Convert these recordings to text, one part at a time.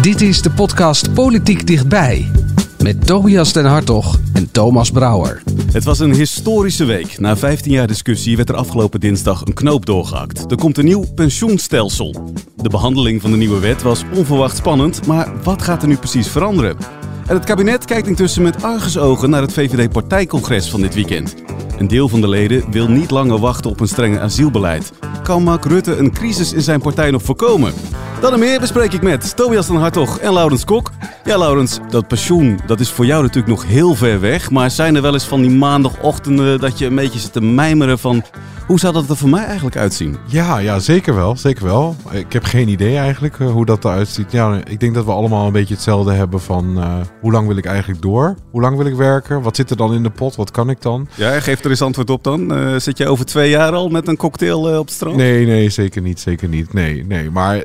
Dit is de podcast Politiek Dichtbij. Met Tobias den Hartog en Thomas Brouwer. Het was een historische week. Na 15 jaar discussie werd er afgelopen dinsdag een knoop doorgehakt. Er komt een nieuw pensioenstelsel. De behandeling van de nieuwe wet was onverwacht spannend, maar wat gaat er nu precies veranderen? En het kabinet kijkt intussen met argusogen naar het VVD-partijcongres van dit weekend. Een deel van de leden wil niet langer wachten op een strenge asielbeleid. Kan Mark Rutte een crisis in zijn partij nog voorkomen? Dat en meer bespreek ik met Tobias van Hartog en Laurens Kok. Ja, Laurens, dat pensioen dat is voor jou natuurlijk nog heel ver weg. Maar zijn er wel eens van die maandagochtenden dat je een beetje zit te mijmeren van... Hoe zou dat er voor mij eigenlijk uitzien? Ja, ja, zeker wel. Zeker wel. Ik heb geen idee eigenlijk uh, hoe dat eruit ziet. Ja, ik denk dat we allemaal een beetje hetzelfde hebben van uh, hoe lang wil ik eigenlijk door? Hoe lang wil ik werken? Wat zit er dan in de pot? Wat kan ik dan? Ja, geef er eens antwoord op dan. Uh, zit je over twee jaar al met een cocktail op het strand? Nee, nee, zeker niet. Zeker niet. Nee, nee. Maar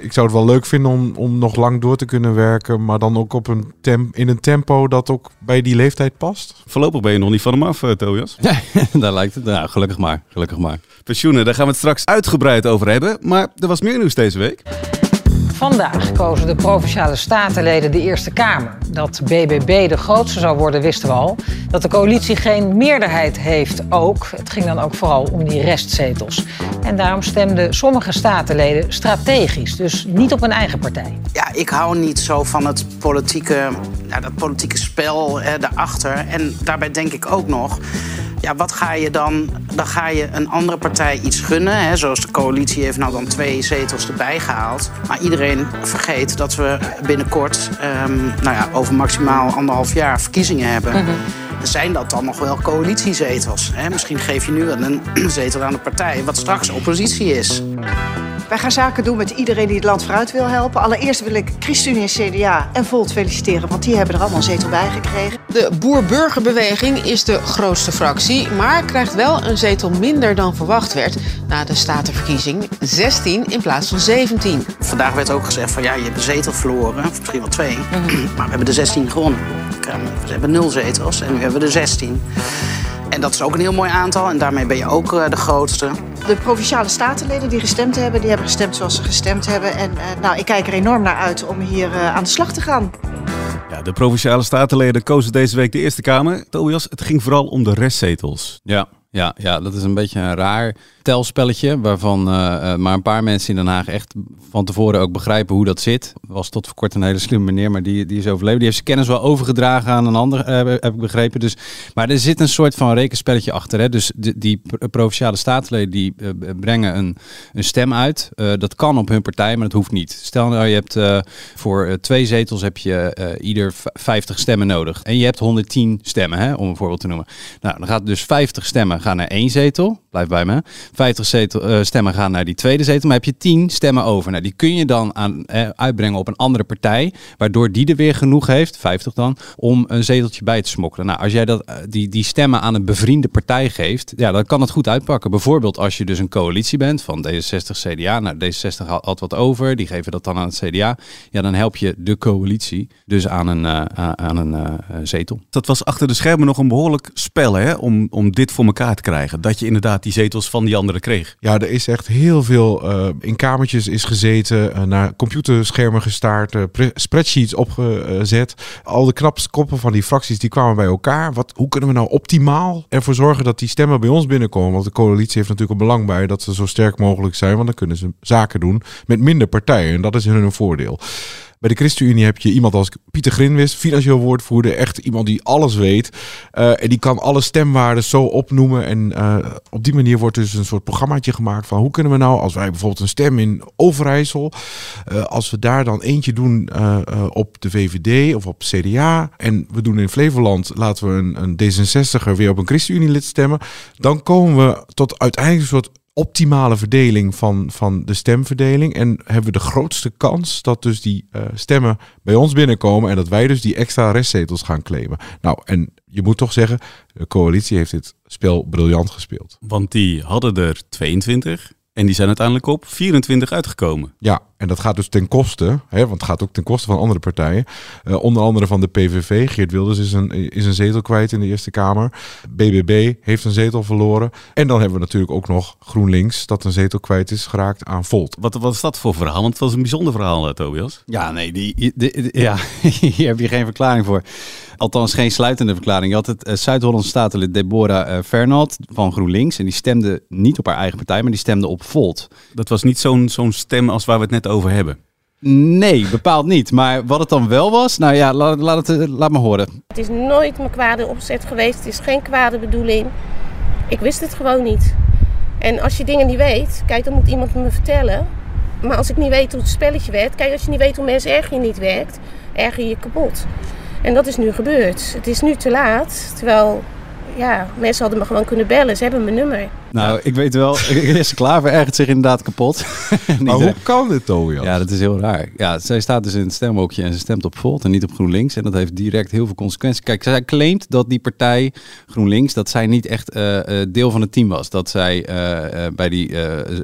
ik zou het wel leuk vinden om, om nog lang door te kunnen werken. Maar dan ook op een temp in een tempo dat ook bij die leeftijd past. Voorlopig ben je nog niet van hem af, Tobias. Nee, daar lijkt het. Nou, gelukkig maar. Gelukkig maar. Pensioenen, daar gaan we het straks uitgebreid over hebben. Maar er was meer nieuws deze week. Vandaag kozen de provinciale statenleden de Eerste Kamer. Dat BBB de grootste zou worden, wisten we al. Dat de coalitie geen meerderheid heeft ook. Het ging dan ook vooral om die restzetels. En daarom stemden sommige statenleden strategisch, dus niet op hun eigen partij. Ja, ik hou niet zo van het politieke, ja, dat politieke spel eh, daarachter. En daarbij denk ik ook nog ja, wat ga je dan? Dan ga je een andere partij iets gunnen. Hè, zoals de coalitie heeft nou dan twee zetels erbij gehaald. Maar iedereen vergeet dat we binnenkort, um, nou ja, over maximaal anderhalf jaar verkiezingen hebben. -hmm. Zijn dat dan nog wel coalitiezetels? Hè? Misschien geef je nu wel een zetel aan de partij wat straks oppositie is. Wij gaan zaken doen met iedereen die het land vooruit wil helpen. Allereerst wil ik ChristenUnie en CDA en Volt feliciteren, want die hebben er allemaal een zetel bij gekregen. De Boer-Burgerbeweging is de grootste fractie, maar krijgt wel een zetel minder dan verwacht werd na de statenverkiezing. 16 in plaats van 17. Vandaag werd ook gezegd van ja, je hebt een zetel verloren, of misschien wel twee, maar we hebben de 16 gewonnen. We hebben nul zetels en nu hebben we de 16. En dat is ook een heel mooi aantal en daarmee ben je ook uh, de grootste. De provinciale statenleden die gestemd hebben, die hebben gestemd zoals ze gestemd hebben. En uh, nou, ik kijk er enorm naar uit om hier uh, aan de slag te gaan. Ja, de provinciale statenleden kozen deze week de Eerste Kamer. Tobias, het ging vooral om de restzetels. Ja, ja, ja, dat is een beetje een raar telspelletje. Waarvan uh, maar een paar mensen in Den Haag echt van tevoren ook begrijpen hoe dat zit. Was tot voor kort een hele slimme meneer, maar die, die is overleden. Die heeft zijn kennis wel overgedragen aan een ander, uh, heb ik begrepen. Dus, maar er zit een soort van rekenspelletje achter. Hè? Dus die, die provinciale staatsleden die brengen een, een stem uit. dat kan op hun partij, maar dat hoeft niet. Stel nou, je hebt voor twee zetels heb je ieder 50 stemmen nodig. En je hebt 110 stemmen, hè, om een voorbeeld te noemen. Nou, dan gaat dus 50 stemmen gaan naar één zetel. Bij me. 50 zetel, uh, stemmen gaan naar die tweede zetel. Maar heb je 10 stemmen over. Nou, die kun je dan aan, eh, uitbrengen op een andere partij. Waardoor die er weer genoeg heeft, 50 dan, om een zeteltje bij te smokkelen. Nou, als jij dat, uh, die, die stemmen aan een bevriende partij geeft, ja, dan kan het goed uitpakken. Bijvoorbeeld als je dus een coalitie bent van D66, CDA. Nou, D66 had wat over. Die geven dat dan aan het CDA. Ja, dan help je de coalitie dus aan een, aan een zetel. Dat was achter de schermen nog een behoorlijk spel, hè? Om, om dit voor elkaar te krijgen. Dat je inderdaad die zetels van die anderen kreeg. Ja, er is echt heel veel uh, in kamertjes is gezeten, uh, naar computerschermen gestaard, uh, spreadsheets opgezet. Al de knapste koppen van die fracties die kwamen bij elkaar. Wat, hoe kunnen we nou optimaal ervoor zorgen dat die stemmen bij ons binnenkomen? Want de coalitie heeft natuurlijk een belang bij dat ze zo sterk mogelijk zijn, want dan kunnen ze zaken doen met minder partijen en dat is hun een voordeel. Bij de ChristenUnie heb je iemand als Pieter Grinwis, financieel woordvoerder. Echt iemand die alles weet. Uh, en die kan alle stemwaarden zo opnoemen. En uh, op die manier wordt dus een soort programmaatje gemaakt van hoe kunnen we nou, als wij bijvoorbeeld een stem in Overijssel, uh, als we daar dan eentje doen op de VVD of op CDA. En we doen in Flevoland, laten we een, een D66er weer op een ChristenUnie lid stemmen. Dan komen we tot uiteindelijk een soort optimale verdeling van, van de stemverdeling. En hebben we de grootste kans dat dus die uh, stemmen bij ons binnenkomen. En dat wij dus die extra restzetels gaan claimen. Nou, en je moet toch zeggen, de coalitie heeft dit spel briljant gespeeld. Want die hadden er 22. En die zijn uiteindelijk op 24 uitgekomen. Ja, en dat gaat dus ten koste, hè, want het gaat ook ten koste van andere partijen. Uh, onder andere van de PVV. Geert Wilders is een, is een zetel kwijt in de Eerste Kamer. BBB heeft een zetel verloren. En dan hebben we natuurlijk ook nog GroenLinks, dat een zetel kwijt is geraakt aan Volt. Wat, wat is dat voor verhaal? Want het was een bijzonder verhaal, Tobias. Ja, nee, die, die, ja, hier heb je geen verklaring voor. Althans, geen sluitende verklaring. Je had het uh, Zuid-Hollandse statenlid Deborah uh, Fernald van GroenLinks. En die stemde niet op haar eigen partij, maar die stemde op Volt. Dat was niet zo'n zo'n stem als waar we het net over hebben. Nee, bepaald niet. Maar wat het dan wel was, nou ja, laat, laat, het, laat me horen. Het is nooit mijn kwade opzet geweest. Het is geen kwade bedoeling. Ik wist het gewoon niet. En als je dingen niet weet, kijk, dan moet iemand me vertellen. Maar als ik niet weet hoe het spelletje werkt, kijk, als je niet weet hoe mensen erger je niet werkt, erger je je kapot. En dat is nu gebeurd. Het is nu te laat, terwijl ja, mensen hadden me gewoon kunnen bellen. Ze hebben mijn nummer. Nou, ik weet wel, Chris Klaver ergert zich inderdaad kapot. maar hoe kan dit, Tobias? Ja, dat is heel raar. Ja, zij staat dus in het stemhokje en ze stemt op Volt en niet op GroenLinks. En dat heeft direct heel veel consequenties. Kijk, zij claimt dat die partij GroenLinks, dat zij niet echt uh, deel van het team was. Dat zij uh, bij die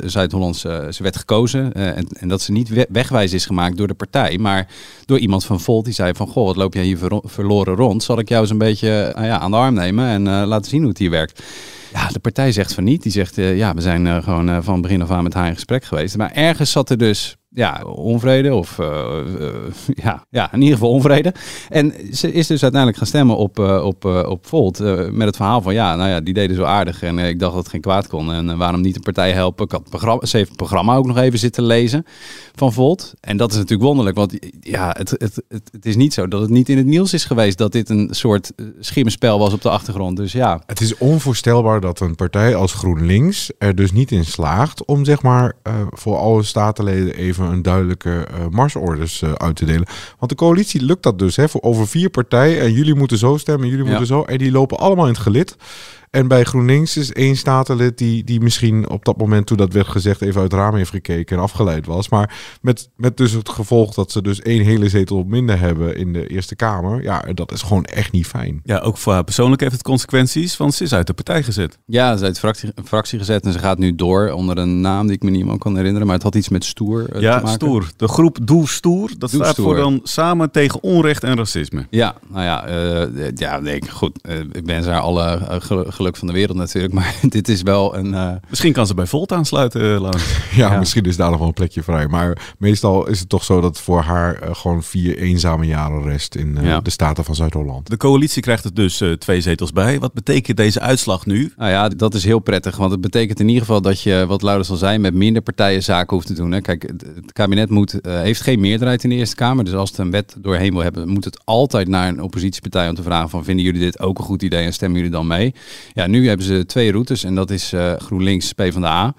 Zuid-Hollandse, ze werd gekozen en, en, dat ze niet wegwijs is gemaakt door de partij, maar door iemand van Volt die zei van, goh, wat loop jij hier verloren rond? Zal ik jou eens een beetje ja, aan de arm nemen en laten zien hoe het hier werkt? Ja, de partij zegt van niet. Die zegt, uh, ja, we zijn uh, gewoon van begin af aan met haar in gesprek geweest. Maar ergens zat er dus ja, onvrede of uh, uh, ja, ja, in ieder geval onvrede. En ze is dus uiteindelijk gaan stemmen op, uh, op, op Volt met het verhaal van ja, nou ja, die deden zo aardig en ik dacht dat het geen kwaad kon. En waarom niet een partij helpen? Ik had programma, ze heeft het programma ook nog even zitten lezen van Volt. En dat is natuurlijk wonderlijk, want ja, het, het, het, het is niet zo dat het niet in het nieuws is geweest dat dit een soort schimmenspel was op de achtergrond. Dus ja. Het is onvoorstelbaar dat een partij als GroenLinks er dus niet in slaagt om zeg maar voor alle statenleden even een duidelijke uh, marsorders uh, uit te delen. Want de coalitie lukt dat dus, hè, voor over vier partijen. En jullie moeten zo stemmen, jullie moeten zo. En die lopen allemaal in het gelid. En bij GroenLinks is één statenlid die, die misschien op dat moment toen dat werd gezegd even uit het raam heeft gekeken en afgeleid was. Maar met, met dus het gevolg dat ze dus één hele zetel minder hebben in de Eerste Kamer. Ja, dat is gewoon echt niet fijn. Ja, ook voor haar persoonlijk heeft het consequenties, want ze is uit de partij gezet. Ja, ze is uit de fractie, fractie gezet en ze gaat nu door onder een naam die ik me niet meer kan herinneren. Maar het had iets met Stoer uh, ja, Stoer. De groep Doe Stoer. Dat Doe staat stoer. voor dan Samen tegen Onrecht en Racisme. Ja, nou ja, uh, ja nee, goed. Uh, ik ben ze haar alle geluk van de wereld natuurlijk. Maar dit is wel een. Uh... Misschien kan ze bij Volt aansluiten, uh, ja, ja, misschien is daar nog wel een plekje vrij. Maar meestal is het toch zo dat voor haar uh, gewoon vier eenzame jaren rest in ja. de Staten van Zuid-Holland. De coalitie krijgt er dus twee zetels bij. Wat betekent deze uitslag nu? Nou ja, dat is heel prettig. Want het betekent in ieder geval dat je, wat Laurens zal zijn, met minder partijen zaken hoeft te doen. Hè. Kijk, het kabinet moet, heeft geen meerderheid in de Eerste Kamer. Dus als het een wet doorheen wil hebben, moet het altijd naar een oppositiepartij om te vragen van vinden jullie dit ook een goed idee en stemmen jullie dan mee? Ja, nu hebben ze twee routes en dat is uh, GroenLinks PvdA.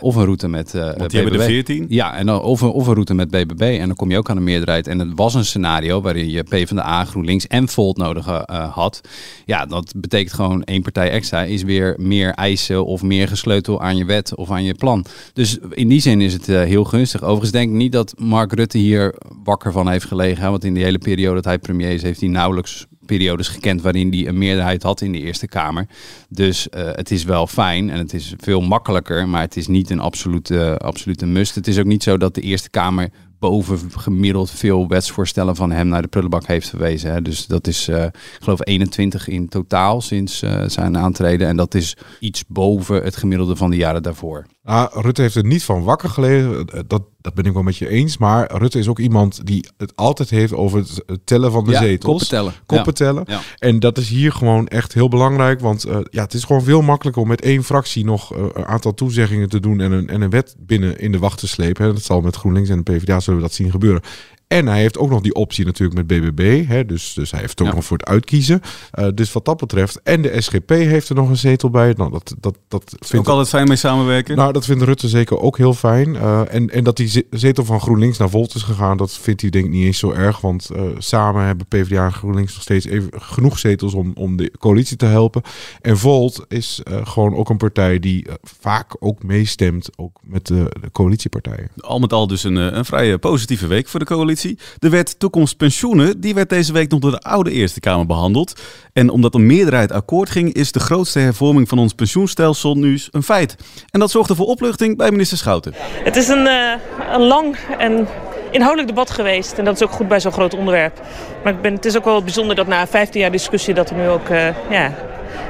Of een route met uh, Want die hebben de 14? Ja, en dan, of, een, of een route met BBB. En dan kom je ook aan een meerderheid. En het was een scenario waarin je PvdA, GroenLinks en Volt nodig uh, had. Ja, dat betekent gewoon één partij extra is weer meer eisen of meer gesleutel aan je wet of aan je plan. Dus in die zin is het uh, heel gunstig. Overigens denk ik niet dat Mark Rutte hier wakker van heeft gelegen. Hè? Want in die hele periode dat hij premier is, heeft hij nauwelijks periodes gekend waarin hij een meerderheid had in de Eerste Kamer. Dus uh, het is wel fijn en het is veel makkelijker, maar het is niet een absolute, absolute must. Het is ook niet zo dat de Eerste Kamer boven gemiddeld veel wetsvoorstellen van hem naar de prullenbak heeft verwezen. Hè. Dus dat is, uh, ik geloof, 21 in totaal sinds uh, zijn aantreden. En dat is iets boven het gemiddelde van de jaren daarvoor. Ah, Rutte heeft er niet van wakker gelegen. Dat, dat ben ik wel met je eens. Maar Rutte is ook iemand die het altijd heeft over het tellen van de ja, zetels. Koppen tellen. Koppen ja. tellen. Ja. En dat is hier gewoon echt heel belangrijk. Want uh, ja, het is gewoon veel makkelijker om met één fractie nog uh, een aantal toezeggingen te doen. En een, en een wet binnen in de wacht te slepen. Dat zal met GroenLinks en de PvdA zullen we dat zien gebeuren. En hij heeft ook nog die optie natuurlijk met BBB. Hè, dus, dus hij heeft ook ja. nog voor het uitkiezen. Uh, dus wat dat betreft. En de SGP heeft er nog een zetel bij. Nou, dat, dat, dat vindt ook altijd fijn mee samenwerken. Nou, dat vindt Rutte zeker ook heel fijn. Uh, en, en dat die zetel van GroenLinks naar Volt is gegaan, dat vindt hij denk ik niet eens zo erg. Want uh, samen hebben PvdA en GroenLinks nog steeds even genoeg zetels om, om de coalitie te helpen. En Volt is gewoon ook een partij die vaak ook meestemt, ook met de, de coalitiepartijen. Al met al dus een, een vrij positieve week voor de coalitie. De wet Toekomst Pensioenen die werd deze week nog door de oude Eerste Kamer behandeld. En omdat een meerderheid akkoord ging, is de grootste hervorming van ons pensioenstelsel nu een feit. En dat zorgde voor opluchting bij minister Schouten. Het is een, uh, een lang en inhoudelijk debat geweest. En dat is ook goed bij zo'n groot onderwerp. Maar ik ben, het is ook wel bijzonder dat na 15 jaar discussie dat er nu ook uh, ja,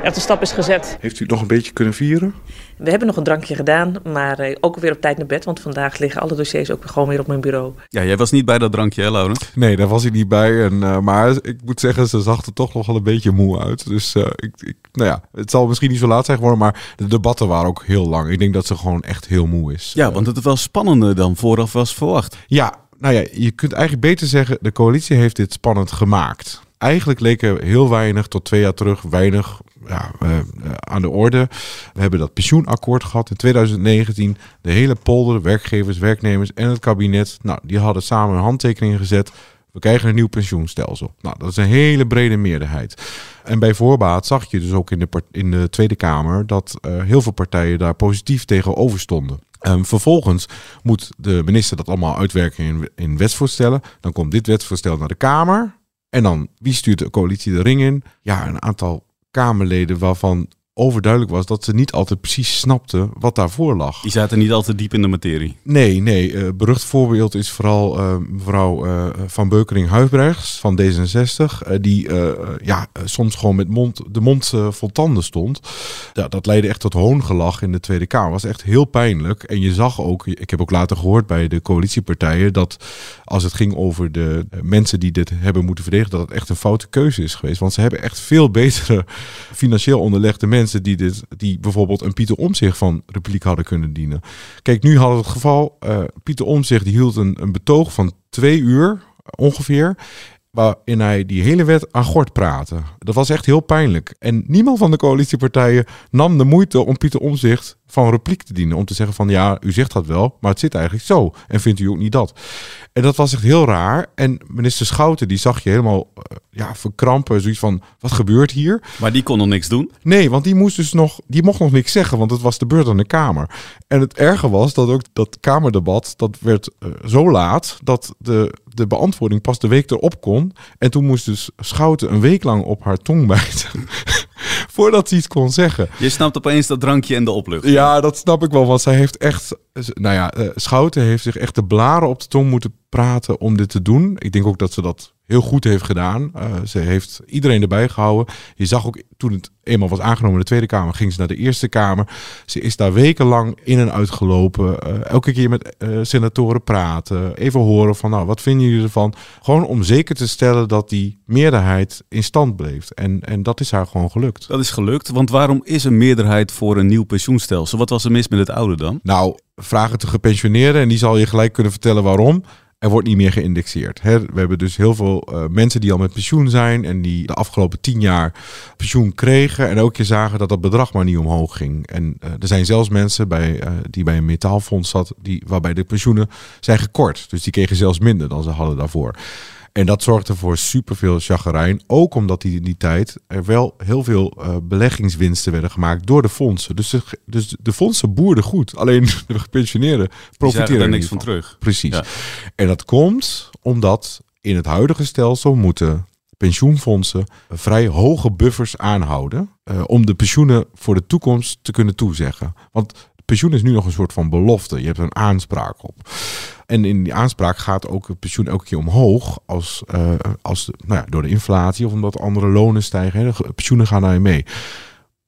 echt een stap is gezet. Heeft u het nog een beetje kunnen vieren? We hebben nog een drankje gedaan, maar uh, ook weer op tijd naar bed. Want vandaag liggen alle dossiers ook gewoon weer op mijn bureau. Ja, jij was niet bij dat drankje, hè, Laurens? Nee, daar was ik niet bij. En, uh, maar ik moet zeggen, ze zag er toch nog wel een beetje moe uit. Dus uh, ik, ik, nou ja, het zal misschien niet zo laat zijn geworden. Maar de debatten waren ook heel lang. Ik denk dat ze gewoon echt heel moe is. Ja, want het wel spannender dan vooraf was verwacht. Ja, nou ja, je kunt eigenlijk beter zeggen, de coalitie heeft dit spannend gemaakt. Eigenlijk leek er heel weinig tot twee jaar terug weinig ja, uh, aan de orde. We hebben dat pensioenakkoord gehad in 2019. De hele polder, werkgevers, werknemers en het kabinet, nou, die hadden samen een handtekening gezet. We krijgen een nieuw pensioenstelsel. Nou, dat is een hele brede meerderheid. En bij voorbaat zag je dus ook in de, in de Tweede Kamer dat uh, heel veel partijen daar positief tegenover stonden. Um, vervolgens moet de minister dat allemaal uitwerken in, in wetsvoorstellen. Dan komt dit wetsvoorstel naar de Kamer. En dan, wie stuurt de coalitie de ring in? Ja, een aantal Kamerleden waarvan overduidelijk was dat ze niet altijd precies snapten wat daarvoor lag. Die zaten niet altijd diep in de materie. Nee, nee. Uh, berucht voorbeeld is vooral uh, mevrouw uh, Van Beukering-Huibrechts van D66. die ja, soms gewoon met mond, de mond vol tanden stond. Ja, dat leidde echt tot hoongelach in de Tweede Kamer. was echt heel pijnlijk. En je zag ook, ik heb ook later gehoord bij de coalitiepartijen... dat als het ging over de mensen die dit hebben moeten verdedigen... dat het echt een foute keuze is geweest. Want ze hebben echt veel betere financieel onderlegde mensen die, dit, die bijvoorbeeld een Pieter Omzicht van repliek hadden kunnen dienen. Kijk, nu hadden we het geval, uh, Pieter Omzicht die hield een, een betoog van twee uur ongeveer waarin hij die hele wet aan gort praatte. Dat was echt heel pijnlijk. En niemand van de coalitiepartijen nam de moeite om Pieter Omzicht van repliek te dienen. Om te zeggen van ja, u zegt dat wel, maar het zit eigenlijk zo. En vindt u ook niet dat? En dat was echt heel raar. En minister Schouten, die zag je helemaal uh, ja, verkrampen. Zoiets van, wat gebeurt hier? Maar die kon nog niks doen? Nee, want die moest dus nog, die mocht nog niks zeggen, want het was de beurt aan de Kamer. En het erge was dat ook dat Kamerdebat, dat werd uh, zo laat dat de, de beantwoording pas de week erop kon. En toen moest dus Schouten een week lang op haar tong bijten. Voordat ze iets kon zeggen. Je snapt opeens dat drankje en de oplucht. Ja, dat snap ik wel. Want zij heeft echt. Nou ja, uh, Schouten heeft zich echt de blaren op de tong moeten praten om dit te doen. Ik denk ook dat ze dat heel goed heeft gedaan. Uh, ze heeft iedereen erbij gehouden. Je zag ook toen het eenmaal was aangenomen in de Tweede Kamer, ging ze naar de Eerste Kamer. Ze is daar wekenlang in en uit gelopen. Uh, elke keer met uh, senatoren praten. Even horen van, nou, wat vinden jullie ervan? Gewoon om zeker te stellen dat die meerderheid in stand bleef. En, en dat is haar gewoon gelukt. Dat is gelukt, want waarom is een meerderheid voor een nieuw pensioenstelsel? Wat was er mis met het oude dan? Nou, vraag het de gepensioneerden en die zal je gelijk kunnen vertellen waarom er wordt niet meer geïndexeerd. Hè? We hebben dus heel veel uh, mensen die al met pensioen zijn en die de afgelopen tien jaar pensioen kregen en elke keer zagen dat dat bedrag maar niet omhoog ging. En uh, er zijn zelfs mensen bij, uh, die bij een metaalfonds zat, die, waarbij de pensioenen zijn gekort. Dus die kregen zelfs minder dan ze hadden daarvoor. En dat zorgde voor superveel chagrijn. Ook omdat die in die tijd er wel heel veel uh, beleggingswinsten werden gemaakt door de fondsen. Dus de, dus de fondsen boerden goed. Alleen de gepensioneerden profiteren er niks van terug. Precies. Ja. En dat komt omdat in het huidige stelsel moeten pensioenfondsen vrij hoge buffers aanhouden. Uh, om de pensioenen voor de toekomst te kunnen toezeggen. Want pensioen is nu nog een soort van belofte. Je hebt een aanspraak op. En in die aanspraak gaat ook het pensioen elke keer omhoog als, uh, als nou ja, door de inflatie of omdat andere lonen stijgen. Hè. De pensioenen gaan daarin mee.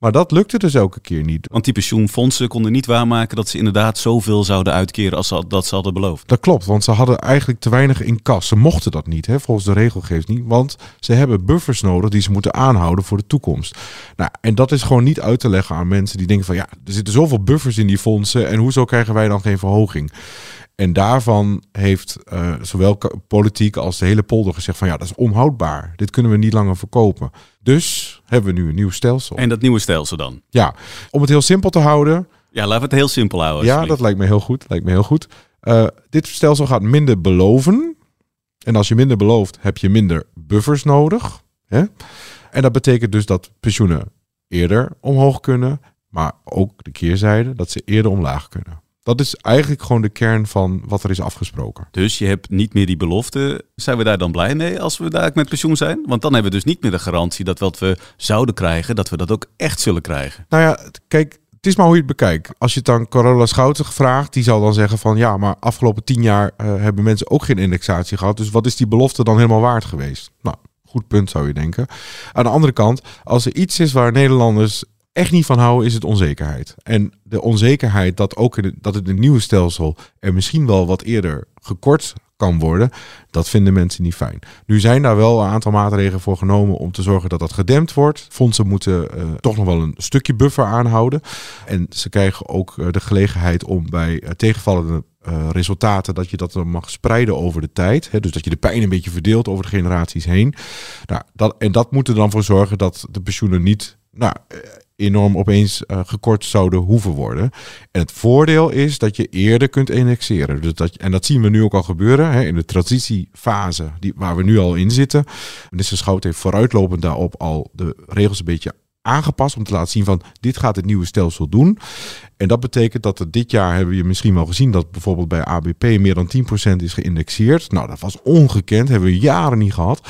Maar dat lukte dus elke keer niet. Want die pensioenfondsen konden niet waarmaken dat ze inderdaad zoveel zouden uitkeren als ze, dat ze hadden beloofd. Dat klopt, want ze hadden eigenlijk te weinig in kas. Ze mochten dat niet, hè, volgens de regelgeving niet. Want ze hebben buffers nodig die ze moeten aanhouden voor de toekomst. Nou, en dat is gewoon niet uit te leggen aan mensen die denken van ja, er zitten zoveel buffers in die fondsen en hoezo krijgen wij dan geen verhoging? En daarvan heeft uh, zowel politiek als de hele polder gezegd van ja, dat is onhoudbaar. Dit kunnen we niet langer verkopen. Dus hebben we nu een nieuw stelsel. En dat nieuwe stelsel dan? Ja, om het heel simpel te houden. Ja, laten we het heel simpel houden. Ja, dat lijkt me heel goed. Lijkt me heel goed. Uh, dit stelsel gaat minder beloven. En als je minder belooft, heb je minder buffers nodig. Hè? En dat betekent dus dat pensioenen eerder omhoog kunnen, maar ook de keerzijde dat ze eerder omlaag kunnen. Dat is eigenlijk gewoon de kern van wat er is afgesproken. Dus je hebt niet meer die belofte. Zijn we daar dan blij mee als we daar met pensioen zijn? Want dan hebben we dus niet meer de garantie dat wat we zouden krijgen, dat we dat ook echt zullen krijgen. Nou ja, kijk, het is maar hoe je het bekijkt. Als je het dan Carola Schouten vraagt, die zal dan zeggen van ja, maar afgelopen tien jaar uh, hebben mensen ook geen indexatie gehad. Dus wat is die belofte dan helemaal waard geweest? Nou, goed punt zou je denken. Aan de andere kant, als er iets is waar Nederlanders echt niet van houden, is het onzekerheid. En de onzekerheid dat ook in dat het, nieuwe stelsel er misschien wel wat eerder gekort kan worden, dat vinden mensen niet fijn. Nu zijn daar wel een aantal maatregelen voor genomen om te zorgen dat dat gedempt wordt. Fondsen moeten uh, toch nog wel een stukje buffer aanhouden. En ze krijgen ook uh, de gelegenheid om bij uh, tegenvallende resultaten, dat je dat dan mag spreiden over de tijd. Hè, dus dat je de pijn een beetje verdeelt over de generaties heen. Nou, dat, en dat moet er dan voor zorgen dat de pensioenen niet nou, enorm opeens uh, gekort zouden hoeven worden. En het voordeel is dat je eerder kunt indexeren. Dus dat, en dat zien we nu ook al gebeuren hè, in de transitiefase die, waar we nu al in zitten. Minister Schout heeft vooruitlopend daarop al de regels een beetje aangepast om te laten zien van dit gaat het nieuwe stelsel doen. En dat betekent dat er dit jaar hebben we misschien wel gezien dat bijvoorbeeld bij ABP meer dan 10% is geïndexeerd. Nou, dat was ongekend, hebben we jaren niet gehad.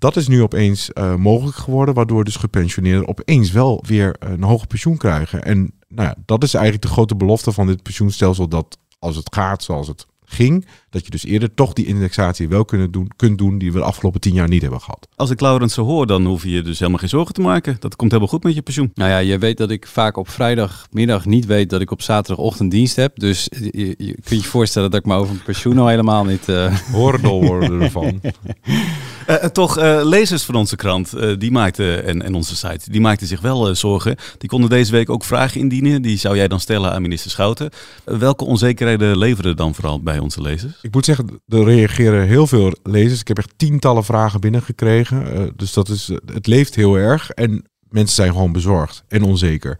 Dat is nu opeens uh, mogelijk geworden, waardoor dus gepensioneerden opeens wel weer een hoger pensioen krijgen. En nou ja, dat is eigenlijk de grote belofte van dit pensioenstelsel, dat als het gaat zoals het ging, dat je dus eerder toch die indexatie wel kunnen doen, kunt doen die we de afgelopen tien jaar niet hebben gehad. Als ik Laurens zo hoor, dan hoef je je dus helemaal geen zorgen te maken. Dat komt helemaal goed met je pensioen. Nou ja, je weet dat ik vaak op vrijdagmiddag niet weet dat ik op zaterdagochtend dienst heb. Dus je, je kunt je voorstellen dat ik me over mijn pensioen al helemaal niet... Uh... Worden ervan. uh, toch, uh, lezers van onze krant, die maakten, en, en onze site, die maakten zich wel zorgen. Die konden deze week ook vragen indienen. Die zou jij dan stellen aan minister Schouten. welke onzekerheden leveren dan vooral bij onze lezers? Ik moet zeggen, er reageren heel veel lezers. Ik heb echt tientallen vragen binnengekregen. Dus dat is, het leeft heel erg. En mensen zijn gewoon bezorgd en onzeker.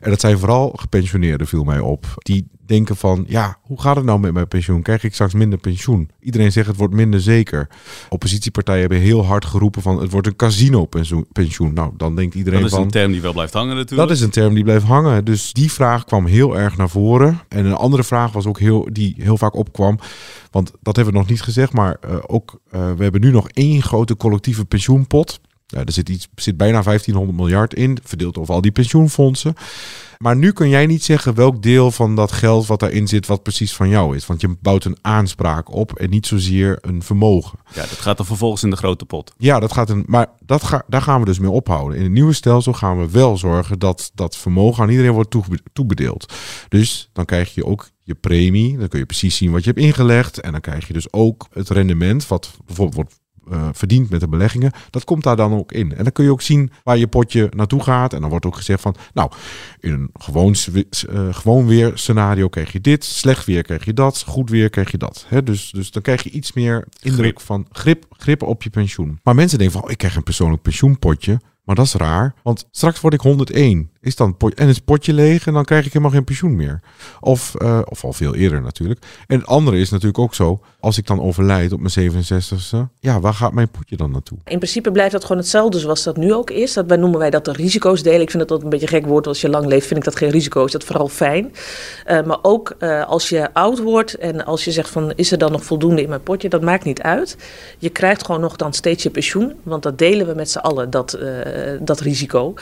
En dat zijn vooral gepensioneerden, viel mij op. Die denken van, ja, hoe gaat het nou met mijn pensioen? Krijg ik straks minder pensioen? Iedereen zegt het wordt minder zeker. Oppositiepartijen hebben heel hard geroepen van, het wordt een casino-pensioen. Nou, dan denkt iedereen van... Dat is een term die wel blijft hangen natuurlijk. Dat is een term die blijft hangen. Dus die vraag kwam heel erg naar voren. En een andere vraag was ook heel, die heel vaak opkwam. Want dat hebben we nog niet gezegd, maar uh, ook, uh, we hebben nu nog één grote collectieve pensioenpot. Ja, er zit, iets, zit bijna 1500 miljard in, verdeeld over al die pensioenfondsen. Maar nu kun jij niet zeggen welk deel van dat geld wat daarin zit, wat precies van jou is. Want je bouwt een aanspraak op en niet zozeer een vermogen. Ja, dat gaat dan vervolgens in de grote pot. Ja, dat gaat een, maar dat ga, daar gaan we dus mee ophouden. In het nieuwe stelsel gaan we wel zorgen dat dat vermogen aan iedereen wordt toebedeeld. Dus dan krijg je ook je premie. Dan kun je precies zien wat je hebt ingelegd. En dan krijg je dus ook het rendement, wat bijvoorbeeld wordt uh, verdient met de beleggingen, dat komt daar dan ook in. En dan kun je ook zien waar je potje naartoe gaat. En dan wordt ook gezegd van, nou, in een gewoon, uh, gewoon weer scenario krijg je dit, slecht weer krijg je dat, goed weer krijg je dat. He, dus, dus dan krijg je iets meer indruk grip. van grip, grip op je pensioen. Maar mensen denken van, oh, ik krijg een persoonlijk pensioenpotje. Maar dat is raar, want straks word ik 101. Is dan pot, en is het potje leeg en dan krijg ik helemaal geen pensioen meer. Of, uh, of al veel eerder natuurlijk. En het andere is natuurlijk ook zo, als ik dan overlijd op mijn 67ste, ja, waar gaat mijn potje dan naartoe? In principe blijft dat gewoon hetzelfde zoals dat nu ook is. Dat wij noemen wij dat de risico's delen. Ik vind dat dat een beetje gek woord. Als je lang leeft, vind ik dat geen risico. Is dat vooral fijn. Uh, maar ook uh, als je oud wordt en als je zegt van, is er dan nog voldoende in mijn potje? Dat maakt niet uit. Je krijgt gewoon nog dan steeds je pensioen, want dat delen we met z'n allen, dat, dat risico.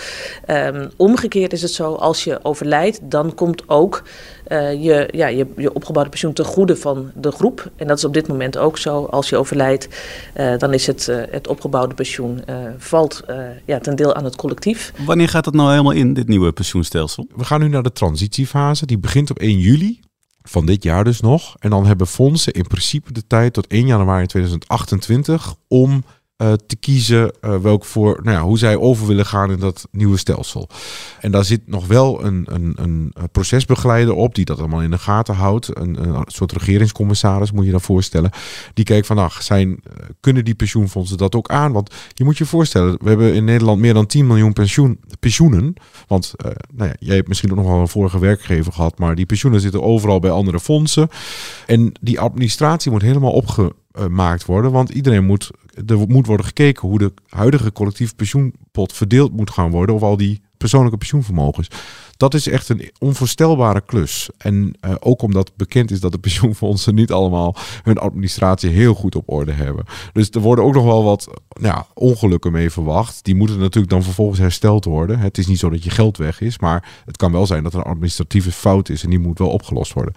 Um, omgekeerd is het zo, als je overlijdt, dan komt ook uh, je, ja, je, je opgebouwde pensioen ten goede van de groep. En dat is op dit moment ook zo. Als je overlijdt, uh, dan is het, uh, het opgebouwde pensioen valt ja, ten deel aan het collectief. Wanneer gaat dat nou helemaal in, dit nieuwe pensioenstelsel? We gaan nu naar de transitiefase. Die begint op 1 juli van dit jaar dus nog. En dan hebben fondsen in principe de tijd tot 1 januari 2028 om uh, te kiezen uh, welk voor, nou ja, hoe zij over willen gaan in dat nieuwe stelsel. En daar zit nog wel een, een, een procesbegeleider op die dat allemaal in de gaten houdt. Een, een soort regeringscommissaris moet je dan voorstellen. Die kijkt van, zijn, kunnen die pensioenfondsen dat ook aan? Want je moet je voorstellen, we hebben in Nederland meer dan 10 miljoen pensioen, pensioenen. Want nou ja, jij hebt misschien ook nog wel een vorige werkgever gehad, maar die pensioenen zitten overal bij andere fondsen. En die administratie moet helemaal opgemaakt worden, want iedereen moet er moet worden gekeken hoe de huidige collectief pensioenpot verdeeld moet gaan worden. Of al die persoonlijke pensioenvermogens. Dat is echt een onvoorstelbare klus. En uh, ook omdat bekend is dat de pensioenfondsen niet allemaal hun administratie heel goed op orde hebben. Dus er worden ook nog wel wat ja, ongelukken mee verwacht. Die moeten natuurlijk dan vervolgens hersteld worden. Het is niet zo dat je geld weg is, maar het kan wel zijn dat er een administratieve fout is en die moet wel opgelost worden.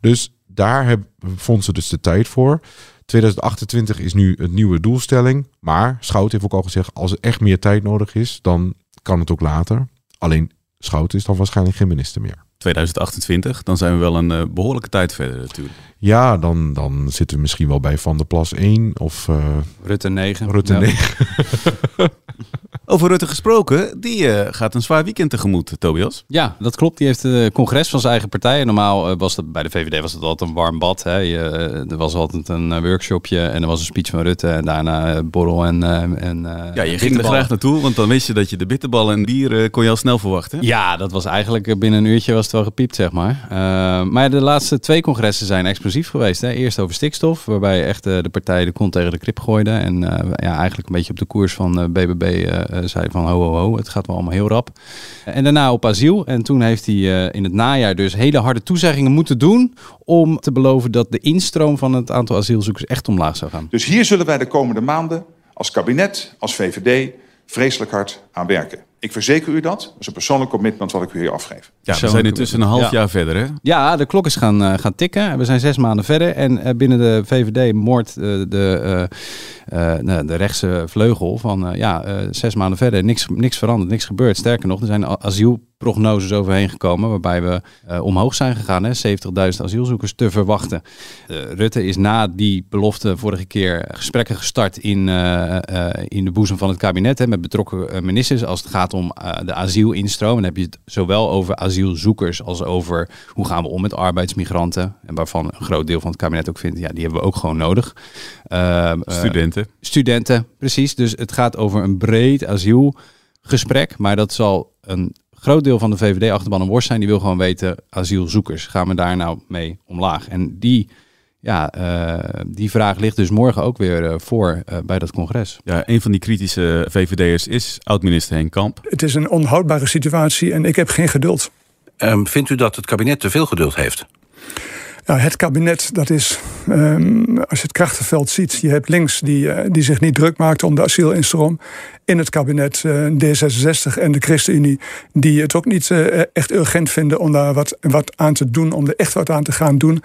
Dus daar hebben fondsen dus de tijd voor. 2028 is nu een nieuwe doelstelling. Maar Schout heeft ook al gezegd, als er echt meer tijd nodig is, dan kan het ook later. Alleen Schout is dan waarschijnlijk geen minister meer. 2028, dan zijn we wel een uh, behoorlijke tijd verder natuurlijk. Ja, dan, dan zitten we misschien wel bij Van der Plas 1 of... Uh, Rutte 9. Rutte ja. 9. Over Rutte gesproken, die uh, gaat een zwaar weekend tegemoet, Tobias. Ja, dat klopt. Die heeft het congres van zijn eigen partij. Normaal was dat bij de VVD was het altijd een warm bad. Hè. Je, er was altijd een workshopje en er was een speech van Rutte en daarna borrel en, en Ja, je ging er graag naartoe, want dan wist je dat je de bitterballen en bier kon je al snel verwachten. Ja, dat was eigenlijk binnen een uurtje was het wel gepiept, zeg maar. Maar de laatste twee congressen zijn explosief geweest. Hè. Eerst over stikstof, waarbij echt de partij de kont tegen de krip gooide. En ja, eigenlijk een beetje op de koers van BBB zei van ho, ho, ho, het gaat wel allemaal heel rap. En daarna op asiel. En toen heeft hij in het najaar dus hele harde toezeggingen moeten doen... om te beloven dat de instroom van het aantal asielzoekers echt omlaag zou gaan. Dus hier zullen wij de komende maanden als kabinet, als VVD... vreselijk hard aan werken. Ik verzeker u dat. Dat is een persoonlijk commitment wat ik u hier afgeef. Ja, we zijn intussen een half Ja. jaar verder, hè? Ja, de klok is gaan, eh, gaan tikken. We zijn zes maanden verder. En eh, binnen de VVD moordt eh, de, eh, eh, nou, de rechtse vleugel van... eh, ja, eh, zes maanden verder, niks, niks veranderd, niks gebeurd. Sterker nog, er zijn asielprognoses overheen gekomen... waarbij we eh, omhoog zijn gegaan, hè, 70.000 asielzoekers te verwachten. Eh, Rutte is na die belofte vorige keer gesprekken gestart... in, eh, eh, in de boezem van het kabinet hè, met betrokken ministers... als het gaat om eh, de asielinstroom. Dan heb je het zowel over asielzoekers als over hoe gaan we om met arbeidsmigranten. En waarvan een groot deel van het kabinet ook vindt, ja, die hebben we ook gewoon nodig. Ehm, eh, Studenten. studenten, precies. Dus het gaat over een breed asielgesprek. Maar dat zal een groot deel van de VVD-achterban een worst zijn. Die wil gewoon weten, asielzoekers, gaan we daar nou mee omlaag? En die, ja, eh, die vraag ligt dus morgen ook weer eh, voor eh, bij dat congres. Ja, een van die kritische VVD'ers is oud-minister Henk Kamp. Het is een onhoudbare situatie en ik heb geen geduld. Ehm, vindt u dat het kabinet te veel geduld heeft? Nou, het kabinet, dat is, ehm, als je het krachtenveld ziet... je hebt links die, die zich niet druk maakt om de asielinstroom... in het kabinet eh, D66 en de ChristenUnie... die het ook niet echt urgent vinden om daar wat, wat aan te doen... om er echt wat aan te gaan doen.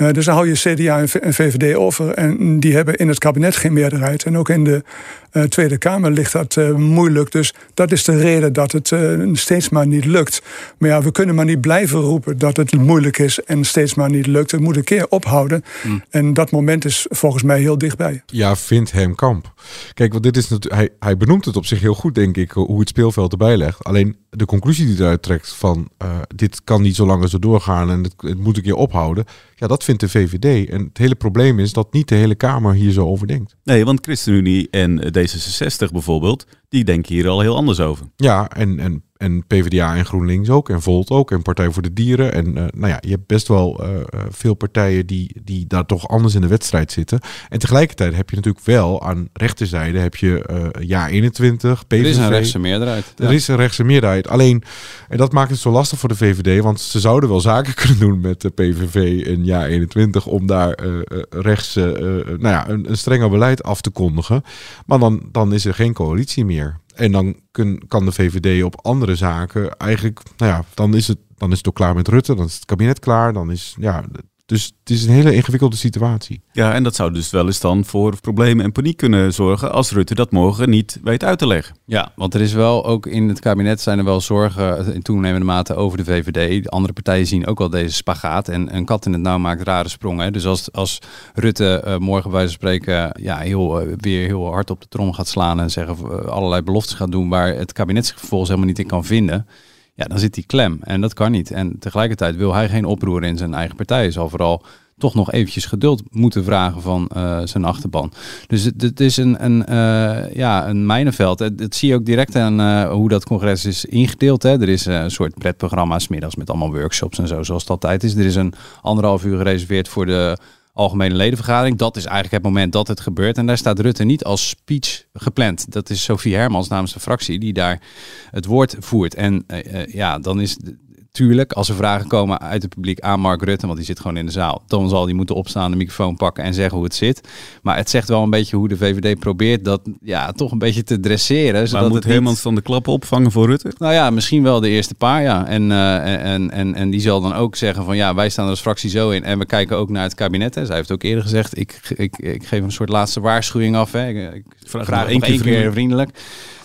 Eh, dus dan hou je CDA en VVD over... en die hebben in het kabinet geen meerderheid. En ook in de eh, Tweede Kamer ligt dat eh, moeilijk. Dus dat is de reden dat het steeds maar niet lukt. Maar ja, we kunnen maar niet blijven roepen dat het moeilijk is... en steeds maar niet lukt. Het moet een keer ophouden. En dat moment is volgens mij heel dichtbij. Ja, vindt hem kamp. Kijk, want dit is natuurlijk. Hij, hij benoemt het op zich heel goed, denk ik, hoe het speelveld erbij legt. Alleen de conclusie die eruit trekt van eh, dit kan niet zo langer zo doorgaan en het, het moet een keer ophouden. Ja, dat vindt de VVD. En het hele probleem is dat niet de hele Kamer hier zo over denkt. Nee, want ChristenUnie en D66 bijvoorbeeld, die denken hier al heel anders over. Ja, en, en, en PvdA en GroenLinks ook. En Volt ook. En Partij voor de Dieren. En eh, nou ja, je hebt best wel eh, eh, veel partijen die, die daar toch anders in de wedstrijd zitten. En tegelijkertijd heb je natuurlijk wel aan rechterzijde heb je eh jaar 21, PVV. Er is een rechtse meerderheid. Er Ja. is een rechtse meerderheid. Alleen, en dat maakt het zo lastig voor de VVD. Want ze zouden wel zaken kunnen doen met de PVV in jaar 21. Om daar rechts nou ja, een, een strenger beleid af te kondigen. Maar dan, dan is er geen coalitie meer. En dan kun, kan de VVD op andere zaken eigenlijk, nou ja, dan is het, dan is het ook klaar met Rutte. Dan is het kabinet klaar. Dan is, ja, dus het is een hele ingewikkelde situatie. Ja, en dat zou dus wel eens dan voor problemen en paniek kunnen zorgen als Rutte dat morgen niet weet uit te leggen. Ja, want er is wel ook in het kabinet zijn er wel zorgen in toenemende mate over de VVD. De andere partijen zien ook wel deze spagaat. En een kat in het nauw maakt rare sprongen. hè. Dus als, als Rutte eh, morgen bij van spreken ja, heel, eh, weer heel hard op de trom gaat slaan en zeggen eh, allerlei beloftes gaat doen waar het kabinet zich vervolgens helemaal niet in kan vinden. Ja, dan zit hij klem. En dat kan niet. En tegelijkertijd wil hij geen oproer in zijn eigen partij. Hij zal vooral toch nog eventjes geduld moeten vragen van eh, zijn achterban. Dus het, is een, een, eh, ja, een mijnenveld. Dat, zie je ook direct aan eh, hoe dat congres is ingedeeld. Hè. Er is een soort pretprogramma's middags met allemaal workshops en zo, zoals het altijd is. Er is een anderhalf uur gereserveerd voor de algemene ledenvergadering. Dat is eigenlijk het moment dat het gebeurt. En daar staat Rutte niet als speech gepland. Dat is Sophie Hermans namens de fractie die daar het woord voert. En uh, ja, dan is tuurlijk, als er vragen komen uit het publiek aan Mark Rutte, want die zit gewoon in de zaal, dan zal die moeten opstaan, de microfoon pakken en zeggen hoe het zit. Maar het zegt wel een beetje hoe de VVD probeert dat ja, toch een beetje te dresseren. Maar moet niet... van de klappen opvangen voor Rutte? Nou ja, misschien wel de eerste paar, ja. En, uh, en, en, en die zal dan ook zeggen van ja, wij staan er als fractie zo in en we kijken ook naar het kabinet. Hè. Zij heeft ook eerder gezegd, ik, ik, ik geef een soort laatste waarschuwing af. Hè. Ik, ik vraag, vraag één keer, keer vriendelijk.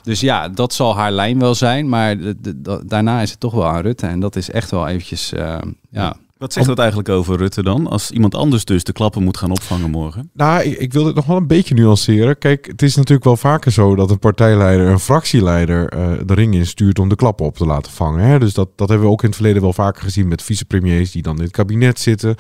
Dus ja, dat zal haar lijn wel zijn. Maar de, daarna is het toch wel aan Rutte. En dat is echt wel eventjes, uh, ja. Wat zegt dat eigenlijk over Rutte dan? Als iemand anders dus de klappen moet gaan opvangen morgen? Nou, ik, ik wil dit nog wel een beetje nuanceren. Kijk, het is natuurlijk wel vaker zo dat een partijleider, een fractieleider, uh, de ring instuurt om de klappen op te laten vangen. Hè? Dus dat, dat hebben we ook in het verleden wel vaker gezien met vicepremiers die dan in het kabinet zitten.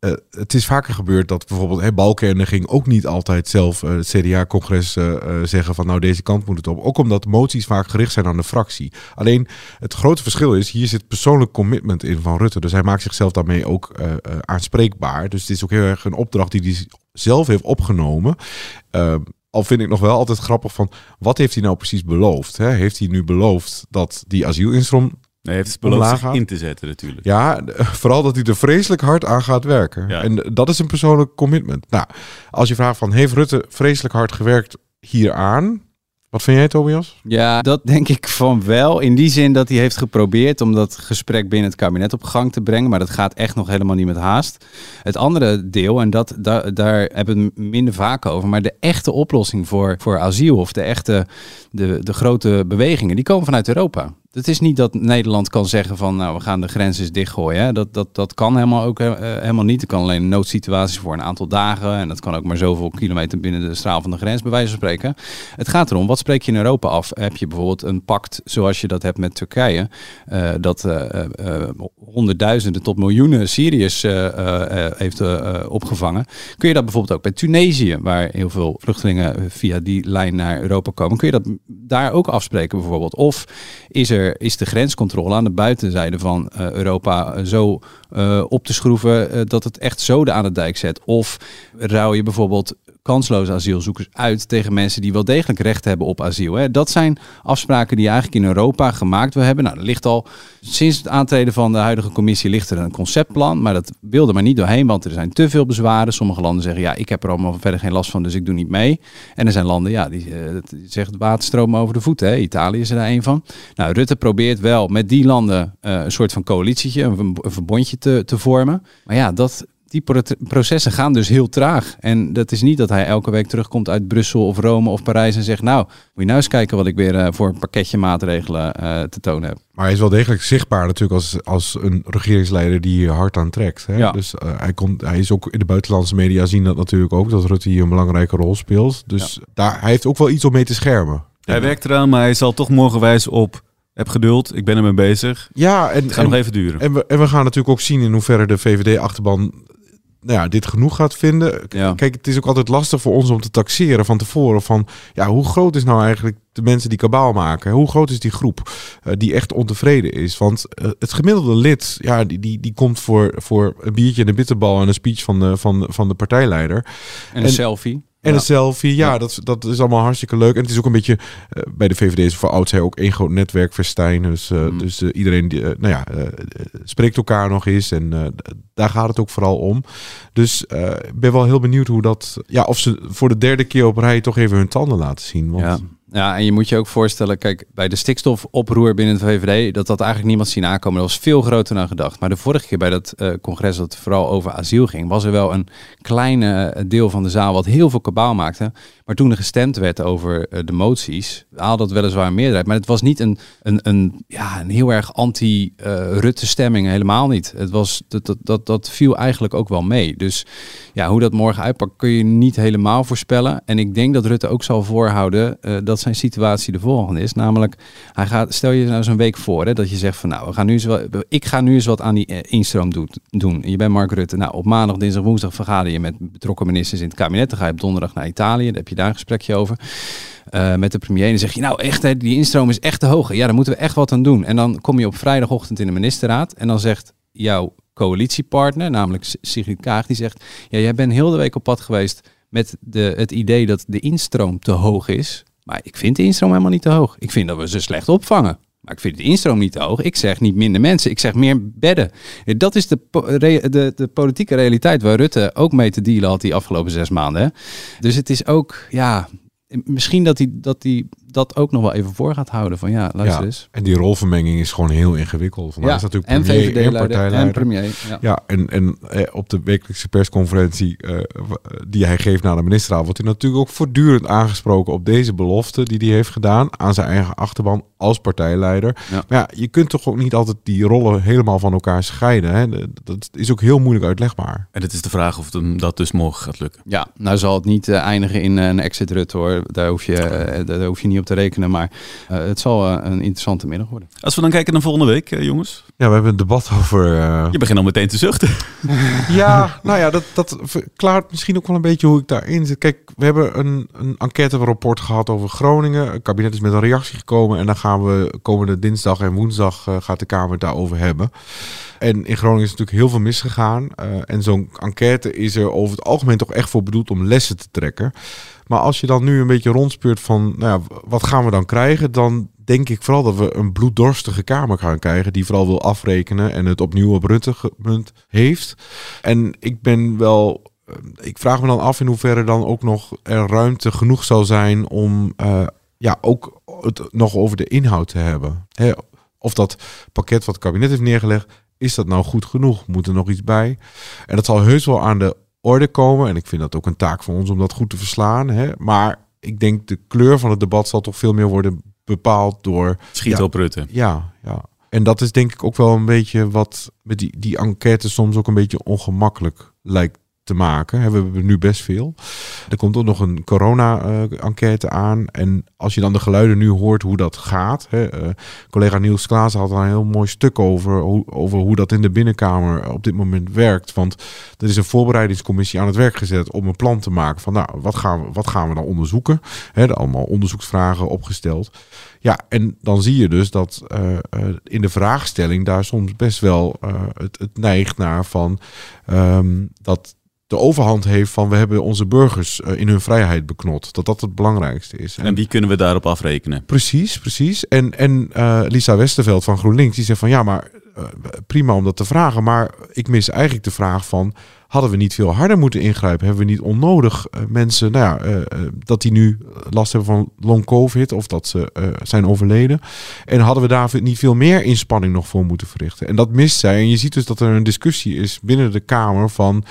Uh, het is vaker gebeurd dat bijvoorbeeld hey, Balkenende ging ook niet altijd zelf uh, het CDA-congres uh, zeggen van nou deze kant moet het op. Ook omdat moties vaak gericht zijn aan de fractie. Alleen het grote verschil is, hier zit persoonlijk commitment in van Rutte. Dus hij maakt zichzelf daarmee ook aanspreekbaar. Dus het is ook heel erg een opdracht die hij zelf heeft opgenomen. Ehm, al vind ik nog wel altijd grappig van wat heeft hij nou precies beloofd? Hè? Heeft hij nu beloofd dat die asielinstroom hij heeft het beloofd zich in te zetten natuurlijk. Ja, vooral dat hij er vreselijk hard aan gaat werken. En dat is een persoonlijk commitment. Nou, als je vraagt van, heeft Rutte vreselijk hard gewerkt hieraan? Wat vind jij, Tobias? Ja, dat denk ik van wel. In die zin dat hij heeft geprobeerd om dat gesprek binnen het kabinet op gang te brengen. Maar dat gaat echt nog helemaal niet met haast. Het andere deel, en dat, daar, daar hebben we het minder vaak over. Maar de echte oplossing voor, voor asiel of de echte de, de grote bewegingen, die komen vanuit Europa. Het is niet dat Nederland kan zeggen van nou we gaan de grenzen dichtgooien. Hè. Dat, dat, dat kan helemaal ook uh, helemaal niet. Er kan alleen een noodsituatie voor een aantal dagen. En dat kan ook maar zoveel kilometer binnen de straal van de grens, bij wijze van spreken. Het gaat erom, wat spreek je in Europa af? Heb je bijvoorbeeld een pact zoals je dat hebt met Turkije, uh, dat honderdduizenden tot miljoenen Syriërs heeft opgevangen. Kun je dat bijvoorbeeld ook bij Tunesië, waar heel veel vluchtelingen via die lijn naar Europa komen, kun je dat daar ook afspreken bijvoorbeeld? Of is er is de grenscontrole aan de buitenzijde van uh, Europa eh, zo op te schroeven dat het echt zoden aan de dijk zet? Of ruil je bijvoorbeeld kansloze asielzoekers uit tegen mensen die wel degelijk recht hebben op asiel. Hè. Dat zijn afspraken die eigenlijk in Europa gemaakt wil hebben. Nou, er ligt al sinds het aantreden van de huidige commissie ligt er een conceptplan, maar dat wilde maar niet doorheen, want er zijn te veel bezwaren. Sommige landen zeggen ja, ik heb er allemaal verder geen last van, dus ik doe niet mee. En er zijn landen ja, die, zeggen waterstromen over de voeten. Italië is er daar een van. Nou, Rutte probeert wel met die landen uh, een soort van coalitietje, een, een verbondje te, te vormen. Maar ja, dat die processen gaan dus heel traag. En dat is niet dat hij elke week terugkomt uit Brussel of Rome of Parijs en zegt: Nou, moet je nou eens kijken wat ik weer uh, voor een pakketje maatregelen uh, te tonen heb. Maar hij is wel degelijk zichtbaar natuurlijk als, als een regeringsleider die hier hard aan trekt. Hè? Ja. Dus uh, hij, komt, hij is ook in de buitenlandse media zien dat natuurlijk ook, dat Rutte hier een belangrijke rol speelt. Dus ja. daar, hij heeft ook wel iets om mee te schermen. Hij werkt eraan, maar hij zal toch morgen wijzen op heb geduld, ik ben ermee bezig. Ja, en het gaat en, nog even duren. En we, en we gaan natuurlijk ook zien in hoeverre de VVD-achterban nou ja, dit genoeg gaat vinden. Ja. Kijk, het is ook altijd lastig voor ons om te taxeren van tevoren van ja, hoe groot is nou eigenlijk de mensen die kabaal maken? Hoe groot is die groep uh, die echt ontevreden is? Want uh, het gemiddelde lid, ja, die, die, die komt voor, voor een biertje en een bitterbal en een speech van de, van, van de partijleider. En een en, selfie. En een selfie, ja, Dat, dat is allemaal hartstikke leuk. En het is ook een beetje, uh, bij de VVD is voor oudsher ook één groot netwerkfestijn. Dus, uh, mm. dus uh, iedereen, die, nou ja, spreekt elkaar nog eens. En daar gaat het ook vooral om. Dus ik ben wel heel benieuwd hoe dat, ja, of ze voor de derde keer op rij toch even hun tanden laten zien. Want, ja. En je moet je ook voorstellen, kijk, bij de stikstofoproer binnen de VVD, dat dat eigenlijk niemand zien aankomen. Dat was veel groter dan gedacht. Maar de vorige keer bij dat uh, congres dat vooral over asiel ging, was er wel een kleine deel van de zaal wat heel veel kabaal maakte. Maar toen er gestemd werd over uh, de moties, haalde dat weliswaar een meerderheid. Maar het was niet een, een, een, ja, een heel erg anti-Rutte uh, stemming, helemaal niet. Het was, dat, dat, dat, dat viel eigenlijk ook wel mee. Dus ja, hoe dat morgen uitpakt kun je niet helemaal voorspellen. En ik denk dat Rutte ook zal voorhouden uh, dat zijn situatie de volgende is. Namelijk, hij gaat, stel je nou zo'n week voor hè, dat je zegt van nou, we gaan nu eens ik ga nu eens wat aan die instroom doen, doen. Je bent Mark Rutte. Nou, op maandag, dinsdag, woensdag vergader je met betrokken ministers in het kabinet. Dan ga je op donderdag naar Italië. Dan heb je daar een gesprekje over. Uh, met de premier. En dan zeg je, nou echt, hè, die instroom is echt te hoog. Ja, daar moeten we echt wat aan doen. En dan kom je op vrijdagochtend in de ministerraad. En dan zegt jouw coalitiepartner, namelijk Sigrid Kaag, die zegt: Ja, jij bent heel de week op pad geweest met de, het idee dat de instroom te hoog is. Maar ik vind de instroom helemaal niet te hoog. Ik vind dat we ze slecht opvangen. Ik vind de instroom niet hoog. Ik zeg niet minder mensen. Ik zeg meer bedden. Dat is de, de, de politieke realiteit waar Rutte ook mee te dealen had die afgelopen zes maanden. Dus het is ook, ja, misschien dat hij dat, hij dat ook nog wel even voor gaat houden. Van ja, luister Ja, eens. en die rolvermenging is gewoon heel ingewikkeld. Vandaag Ja, is natuurlijk en premier en partijleider. premier, ja. en, en eh, op de wekelijkse persconferentie eh, die hij geeft na de ministerraad... wordt hij natuurlijk ook voortdurend aangesproken op deze belofte... die hij heeft gedaan aan zijn eigen achterban als partijleider. Maar ja, je kunt toch ook niet altijd die rollen helemaal van elkaar scheiden. Hè? Dat is ook heel moeilijk uitlegbaar. En het is de vraag of hem dat dus morgen gaat lukken. Ja, nou zal het niet eh, eindigen in een exit Rutte hoor. Daar hoef je, daar hoef je niet op te rekenen. Maar eh, het zal eh, een interessante middag worden. Als we dan kijken naar volgende week, eh, jongens. Ja, we hebben een debat over... eh, Je begint al meteen te zuchten. Ja, nou ja, dat, dat verklaart misschien ook wel een beetje hoe ik daarin zit. Kijk, we hebben een, een enquêterapport gehad over Groningen. Het kabinet is met een reactie gekomen. En dan gaan we komende dinsdag en woensdag eh, gaat de Kamer het daarover hebben. En in Groningen is natuurlijk heel veel misgegaan. Eh, en zo'n enquête is er over het algemeen toch echt voor bedoeld om lessen te trekken. Maar als je dan nu een beetje rondspeurt van, nou ja, wat gaan we dan krijgen? Dan denk ik vooral dat we een bloeddorstige Kamer gaan krijgen. Die vooral wil afrekenen en het opnieuw op gemunt heeft. En ik ben wel eh, ik vraag me dan af in hoeverre dan ook nog er ruimte genoeg zal zijn om eh, ja, ook het nog over de inhoud te hebben. Of dat pakket wat het kabinet heeft neergelegd, is dat nou goed genoeg? Moet er nog iets bij? En dat zal heus wel aan de orde komen. En ik vind dat ook een taak van ons om dat goed te verslaan. Hè? Maar ik denk de kleur van het debat zal toch veel meer worden bepaald door... Schieten ja, op Rutte. Ja, ja. En dat is denk ik ook wel een beetje wat met die, die enquête soms ook een beetje ongemakkelijk lijkt te maken. Hè, We hebben nu best veel. Er komt ook nog een corona-enquête aan. En als je dan de geluiden nu hoort hoe dat gaat. Hè, eh, collega Niels Klaas had er een heel mooi stuk over, over hoe dat in de binnenkamer op dit moment werkt. Want er is een voorbereidingscommissie aan het werk gezet om een plan te maken van nou, wat gaan we, wat gaan we dan onderzoeken? Hè, allemaal onderzoeksvragen opgesteld. Ja, en dan zie je dus dat eh, eh, in de vraagstelling daar soms best wel het, het neigt naar van ehm, dat de overhand heeft van we hebben onze burgers eh, in hun vrijheid beknot. Dat dat het belangrijkste is. En wie kunnen we daarop afrekenen? Precies, precies. En, en eh, Lisa Westerveld van GroenLinks die zegt van ja, maar eh, prima om dat te vragen. Maar ik mis eigenlijk de vraag van hadden we niet veel harder moeten ingrijpen? Hebben we niet onnodig eh, mensen, nou ja, eh, eh, dat die nu last hebben van long covid of dat ze zijn overleden? En hadden we daar niet veel meer inspanning nog voor moeten verrichten? En dat mist zij. En je ziet dus dat er een discussie is binnen de Kamer van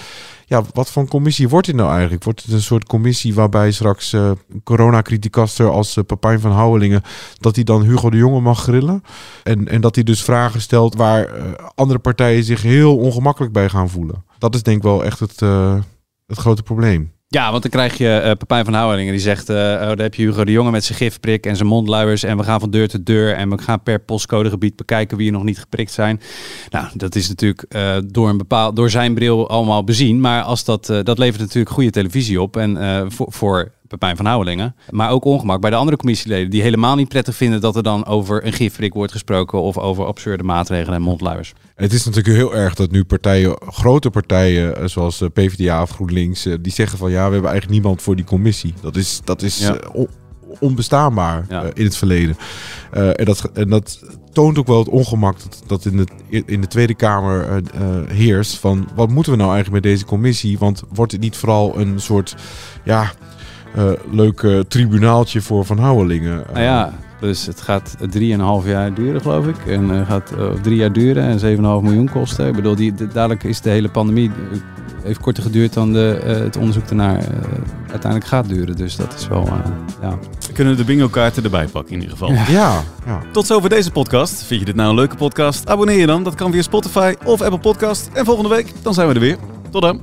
ja, wat voor commissie wordt dit nou eigenlijk? Wordt het een soort commissie waarbij straks eh coronacriticaster als Papijn van Houwelingen, dat hij dan Hugo de Jonge mag grillen? En, en dat hij dus vragen stelt waar andere partijen zich heel ongemakkelijk bij gaan voelen. Dat is denk ik wel echt het, eh, het grote probleem. Ja, want dan krijg je eh Pepijn van Houwelingen die zegt... eh oh, daar heb je Hugo de Jonge met zijn gifprik en zijn mondluiers... en we gaan van deur tot deur en we gaan per postcodegebied bekijken... wie er nog niet geprikt zijn. Nou, dat is natuurlijk door, een bepaald, door zijn bril allemaal bezien. Maar als dat, dat levert natuurlijk goede televisie op. En voor, voor Pepijn van Houwelingen. Maar ook ongemak bij de andere commissieleden... die helemaal niet prettig vinden dat er dan over een gifprik wordt gesproken... of over absurde maatregelen en mondluiers. Het is natuurlijk heel erg dat nu partijen, grote partijen, eh, zoals de PvdA of GroenLinks, eh, die zeggen van ja, we hebben eigenlijk niemand voor die commissie. Dat is, dat is Ja. eh, onbestaanbaar Ja. eh, in het verleden. Eh, en, dat, en dat toont ook wel het ongemak dat, dat in, de, in de Tweede Kamer eh, eh, heerst van wat moeten we nou eigenlijk met deze commissie? Want wordt het niet vooral een soort ja, eh, leuk eh, tribunaaltje voor Van Houwelingen? Nou ja, dus het gaat 3,5 jaar duren, geloof ik. En eh, gaat eh, drie jaar duren en 7,5 miljoen kosten. Ik bedoel, die, de- dadelijk is de hele pandemie eh, heeft korter geduurd dan de, eh, het onderzoek ernaar eh, uiteindelijk gaat duren. Dus dat is wel, eh, ja. We kunnen de bingo kaarten erbij pakken in ieder geval. Ja. Ja, ja. Tot zover deze podcast. Vind je dit nou een leuke podcast? Abonneer je dan. Dat kan via Spotify of Apple Podcast. En volgende week, dan zijn we er weer. Tot dan.